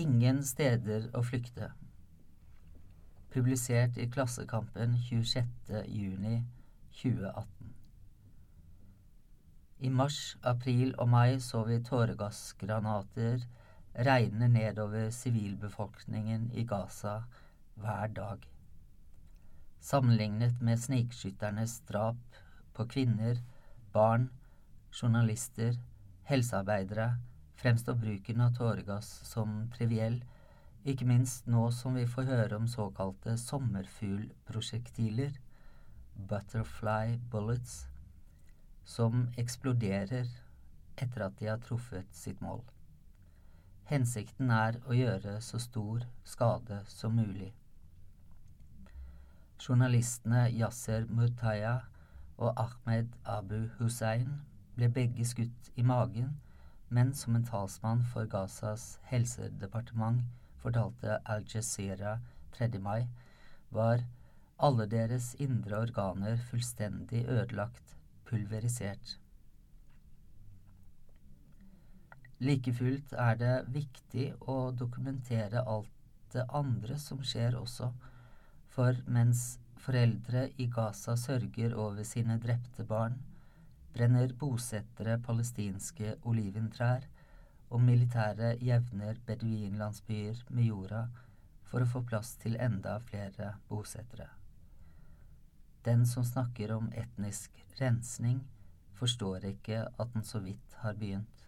Ingen steder å flykte. Publisert i Klassekampen 26.6.2018. I mars, april og mai så vi tåregassgranater regne nedover sivilbefolkningen i Gaza hver dag. Sammenlignet med snikskytternes drap på kvinner, barn, journalister, helsearbeidere fremstår bruken av tåregass som triviell, ikke minst nå som vi får høre om såkalte sommerfuglprosjektiler, butterfly bullets, som eksploderer etter at de har truffet sitt mål. Hensikten er å gjøre så stor skade som mulig. Journalistene Yasser Murtaya og Ahmed Abu Hussein ble begge skutt i magen, men som en talsmann for Gazas helsedepartement fortalte Al Jazeera 3. mai, var alle deres indre organer fullstendig ødelagt, pulverisert. Like fullt er det viktig å dokumentere alt det andre som skjer også, for mens foreldre i Gaza sørger over sine drepte barn, brenner bosettere palestinske oliventrær, og militæret jevner beduinlandsbyer med jorda for å få plass til enda flere bosettere. Den som snakker om etnisk rensning, forstår ikke at den så vidt har begynt.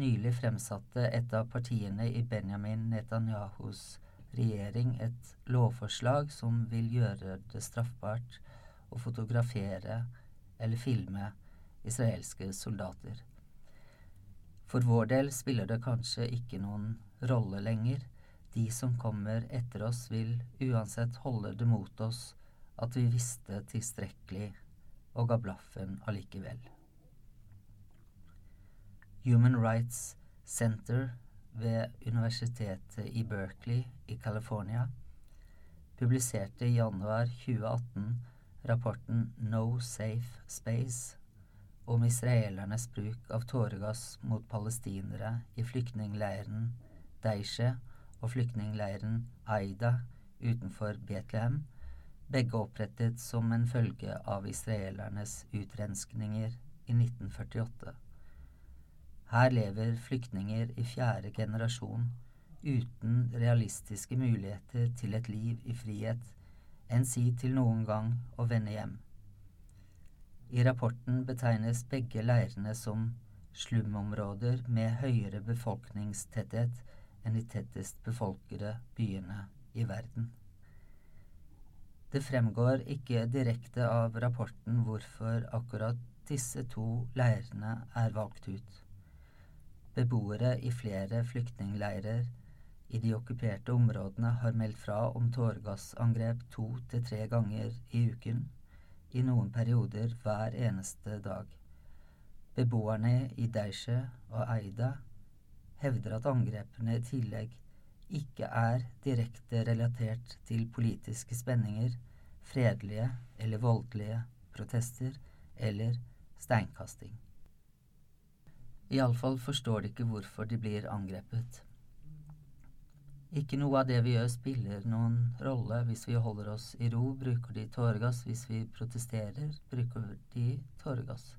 Nylig fremsatte et av partiene i Benjamin Netanyahus regjering et lovforslag som vil gjøre det straffbart å fotografere eller filme israelske soldater. For vår del spiller det kanskje ikke noen rolle lenger. De som kommer etter oss, vil uansett holde det mot oss at vi visste tilstrekkelig og ga blaffen allikevel. Human Rights Center ved Universitetet i Berkeley i California publiserte i januar 2018 rapporten No Safe Space om israelernes bruk av tåregass mot palestinere i flyktningleiren Deishe og flyktningleiren Aida utenfor Betlehem, begge opprettet som en følge av israelernes utrenskninger i 1948. Her lever flyktninger i fjerde generasjon uten realistiske muligheter til et liv i frihet enn si til noen gang å vende hjem. I rapporten betegnes begge leirene som slumområder med høyere befolkningstetthet enn de tettest befolkede byene i verden. Det fremgår ikke direkte av rapporten hvorfor akkurat disse to leirene er valgt ut. Beboere i flere flyktningleirer i de okkuperte områdene har meldt fra om tåregassangrep to til tre ganger i uken, i noen perioder hver eneste dag. Beboerne i Deishe og Eida hevder at angrepene i tillegg ikke er direkte relatert til politiske spenninger, fredelige eller voldelige protester eller steinkasting. Iallfall forstår de ikke hvorfor de blir angrepet. Ikke noe av det vi gjør spiller noen rolle. Hvis vi holder oss i ro, bruker de tåregass. Hvis vi protesterer, bruker de tåregass.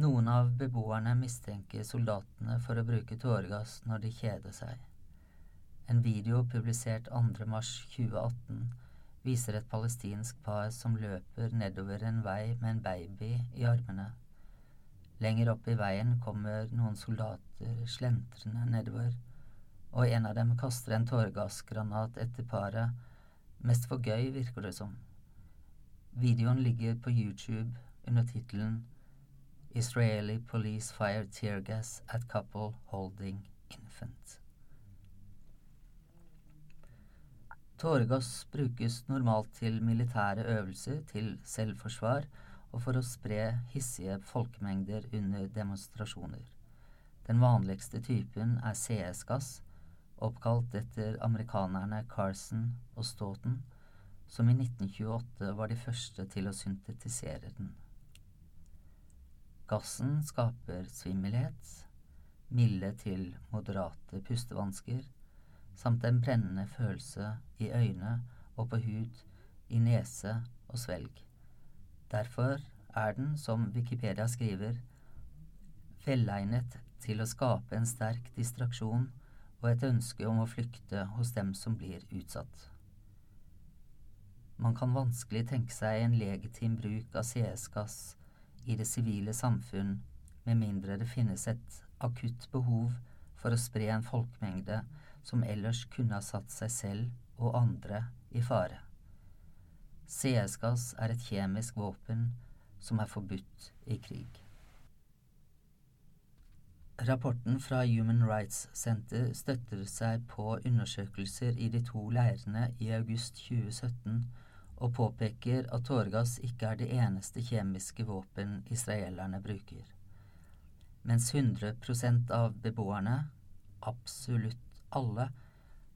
Noen av beboerne mistenker soldatene for å bruke tåregass når de kjeder seg. En video publisert 2.3.2018 viser et palestinsk par som løper nedover en vei med en baby i armene. Lenger opp i veien kommer noen soldater slentrende nedover og en av dem kaster en tåregassgranat etter paret, mest for gøy, virker det som. Videoen ligger på YouTube under tittelen Israeli police fire tear gas at couple holding infant. Tåregass brukes normalt til militære øvelser, til selvforsvar og for å spre hissige folkemengder under demonstrasjoner. Den vanligste typen er CS-gass, oppkalt etter amerikanerne Carson og Stoughton, som i 1928 var de første til å syntetisere den. Gassen skaper svimmelhet, milde til moderate pustevansker, samt en brennende følelse i øyne og på hud, i nese og svelg. Derfor er den, som Wikipedia skriver, velegnet til å skape en sterk distraksjon og et ønske om å flykte hos dem som blir utsatt. Man kan vanskelig tenke seg en legitim bruk av CS-gass i det sivile samfunn med mindre det finnes et akutt behov for å spre en folkemengde som ellers kunne ha satt seg selv og andre i fare. CS-gass er et kjemisk våpen som er forbudt i krig. Rapporten fra Human Rights Center støtter seg på undersøkelser i de to leirene i august 2017 og påpeker at tåregass ikke er det eneste kjemiske våpen israelerne bruker. Mens 100% av beboerne, absolutt alle,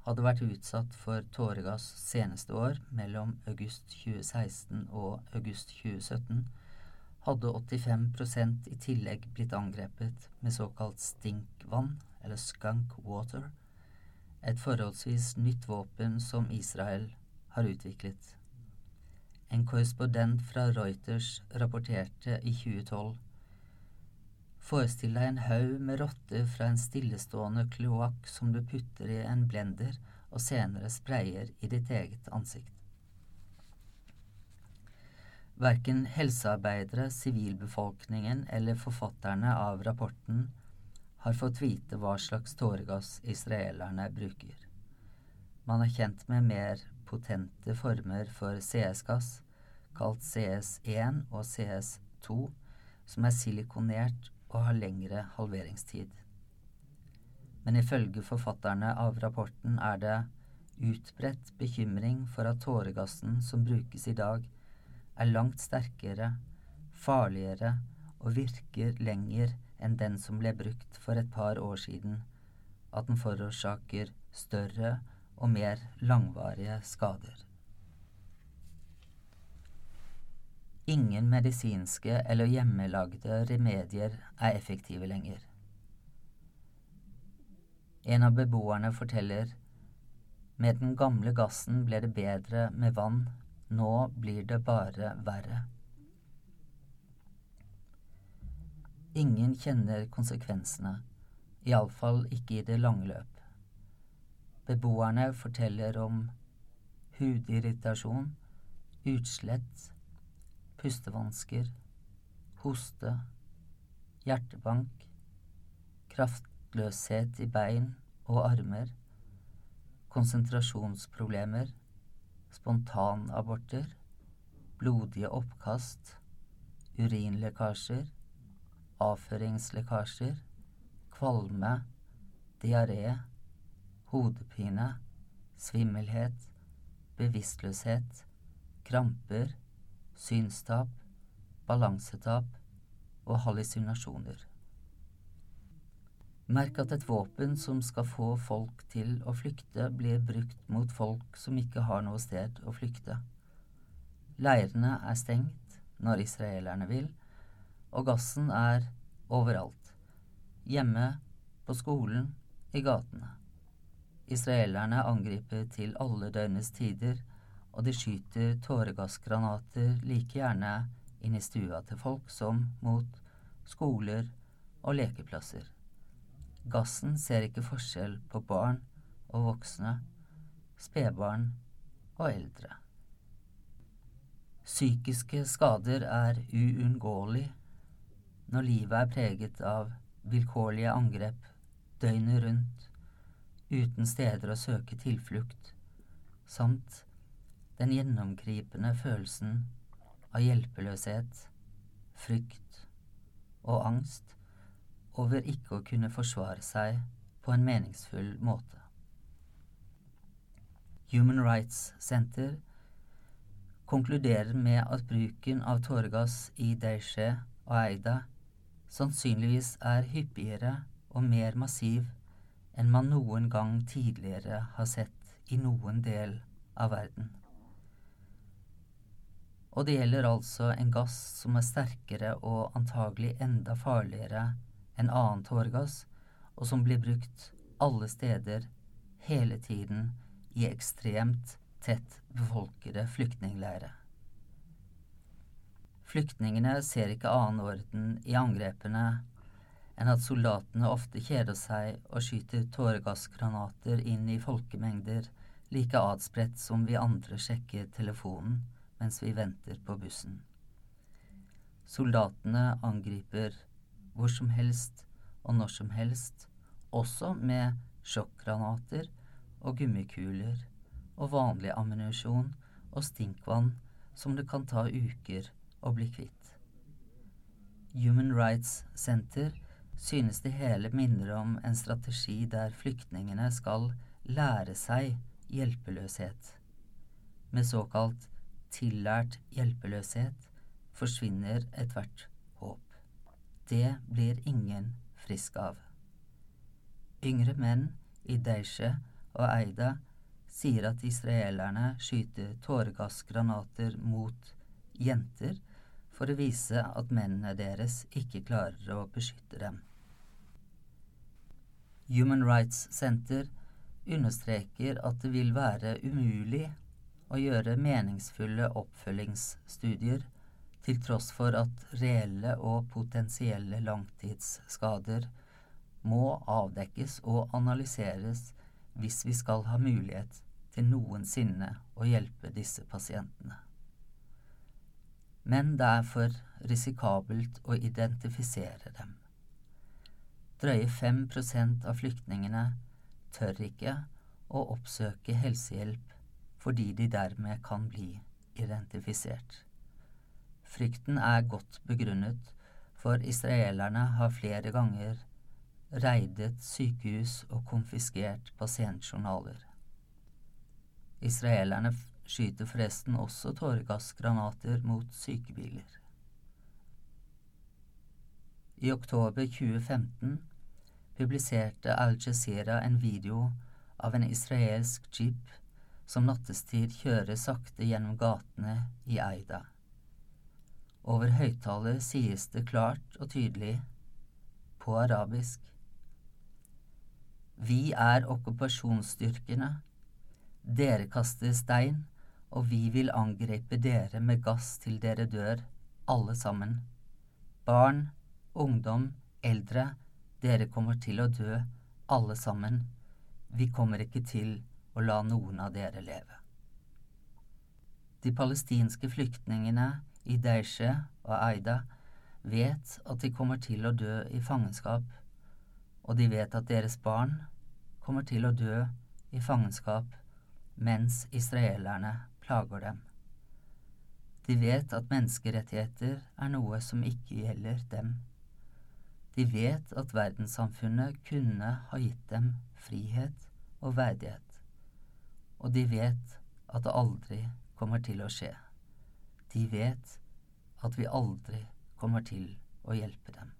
hadde vært utsatt for tåregass seneste år, mellom august 2016 og august 2017, hadde 85% i tillegg blitt angrepet med såkalt stinkvann, eller skunk water, et forholdsvis nytt våpen som Israel har utviklet. En korrespondent fra Reuters rapporterte i 2012 Forestill deg en haug med rotter fra en stillestående kloakk som du putter i en blender og senere sprayer i ditt eget ansikt. Verken helsearbeidere, sivilbefolkningen eller forfatterne av rapporten har fått vite hva slags tåregass israelerne bruker. Man er kjent med mer potente former for CS-gass, kalt CS1 og CS2, som er silikonert og har lengre halveringstid. Men ifølge forfatterne av rapporten er det utbredt bekymring for at tåregassen som brukes i dag, er langt sterkere, farligere og virker lenger enn den som ble brukt for et par år siden, at den forårsaker større og mer langvarige skader. Ingen medisinske eller hjemmelagde remedier er effektive lenger. En av beboerne forteller med den gamle gassen ble det bedre med vann, nå blir det bare verre. Ingen kjenner konsekvensene, iallfall ikke i det lange løp. Beboerne forteller om hudirritasjon, utslett, pustevansker, hoste, hjertebank, kraftløshet i bein og armer, konsentrasjonsproblemer, spontanaborter, blodige oppkast, urinlekkasjer, avføringslekkasjer, kvalme, diaré, hodepine, svimmelhet, bevisstløshet, kramper, synstap, balansetap og hallusinasjoner. Merk at et våpen som skal få folk til å flykte, blir brukt mot folk som ikke har noe sted å flykte. Leirene er stengt når israelerne vil, og gassen er overalt. Hjemme, på skolen, i gatene. Israelerne angriper til alle døgnets tider og de skyter tåregassgranater like gjerne inn i stua til folk som mot skoler og lekeplasser. Gassen ser ikke forskjell på barn og voksne, spedbarn og eldre. Psykiske skader er uunngåelig når livet er preget av vilkårlige angrep døgnet rundt, uten steder å søke tilflukt, samt den gjennomgripende følelsen av hjelpeløshet, frykt og angst over ikke å kunne forsvare seg på en meningsfull måte. Human Rights Center konkluderer med at bruken av tåregass i Deishe og Eida sannsynligvis er hyppigere og mer massiv enn man noen gang tidligere har sett i noen del av verden. Og det gjelder altså en gass som er sterkere og antagelig enda farligere enn annen tåregass, og som blir brukt alle steder, hele tiden, i ekstremt tett befolkede flyktningleirer. Flyktningene ser ikke annen orden i angrepene enn at soldatene ofte kjeder seg og skyter tåregassgranater inn i folkemengder like adspredt som vi andre sjekker telefonen mens vi venter på bussen. Soldatene angriper hvor som helst og når som helst, også med sjokkgranater og gummikuler og vanlig ammunisjon og stinkvann som det kan ta uker å bli kvitt. Human Rights Center synes det hele minner om en strategi der flyktningene skal lære seg hjelpeløshet. Med såkalt tillært hjelpeløshet forsvinner ethvert. Det blir ingen frisk av. Yngre menn i Deishe og Eida sier at israelerne skyter tåregassgranater mot jenter for å vise at mennene deres ikke klarer å beskytte dem. Human Rights Center understreker at det vil være umulig å gjøre meningsfulle oppfølgingsstudier til tross for at reelle og potensielle langtidsskader må avdekkes og analyseres hvis vi skal ha mulighet til noensinne å hjelpe disse pasientene. Men det er for risikabelt å identifisere dem. Drøye 5 av flyktningene tør ikke å oppsøke helsehjelp fordi de dermed kan bli identifisert. Frykten er godt begrunnet, for israelerne har flere ganger reidet sykehus og konfiskert pasientjournaler. Israelerne skyter forresten også tåregassgranater mot sykebiler. I oktober 2015 publiserte Al Jazeera en video av en israelsk jeep som nattestid kjører sakte gjennom gatene i Eida. Over høyttaler sies det klart og tydelig, på arabisk, Vi er okkupasjonsstyrkene. Dere kaster stein, og vi vil angripe dere med gass til dere dør, alle sammen. Barn, ungdom, eldre, dere kommer til å dø, alle sammen. Vi kommer ikke til å la noen av dere leve. De palestinske flyktningene i og Aida vet at de kommer til å dø i fangenskap, og de vet at deres barn kommer til å dø i fangenskap mens israelerne plager dem. De vet at menneskerettigheter er noe som ikke gjelder dem. De vet at verdenssamfunnet kunne ha gitt dem frihet og verdighet, og de vet at det aldri kommer til å skje. De vet at vi aldri kommer til å hjelpe dem.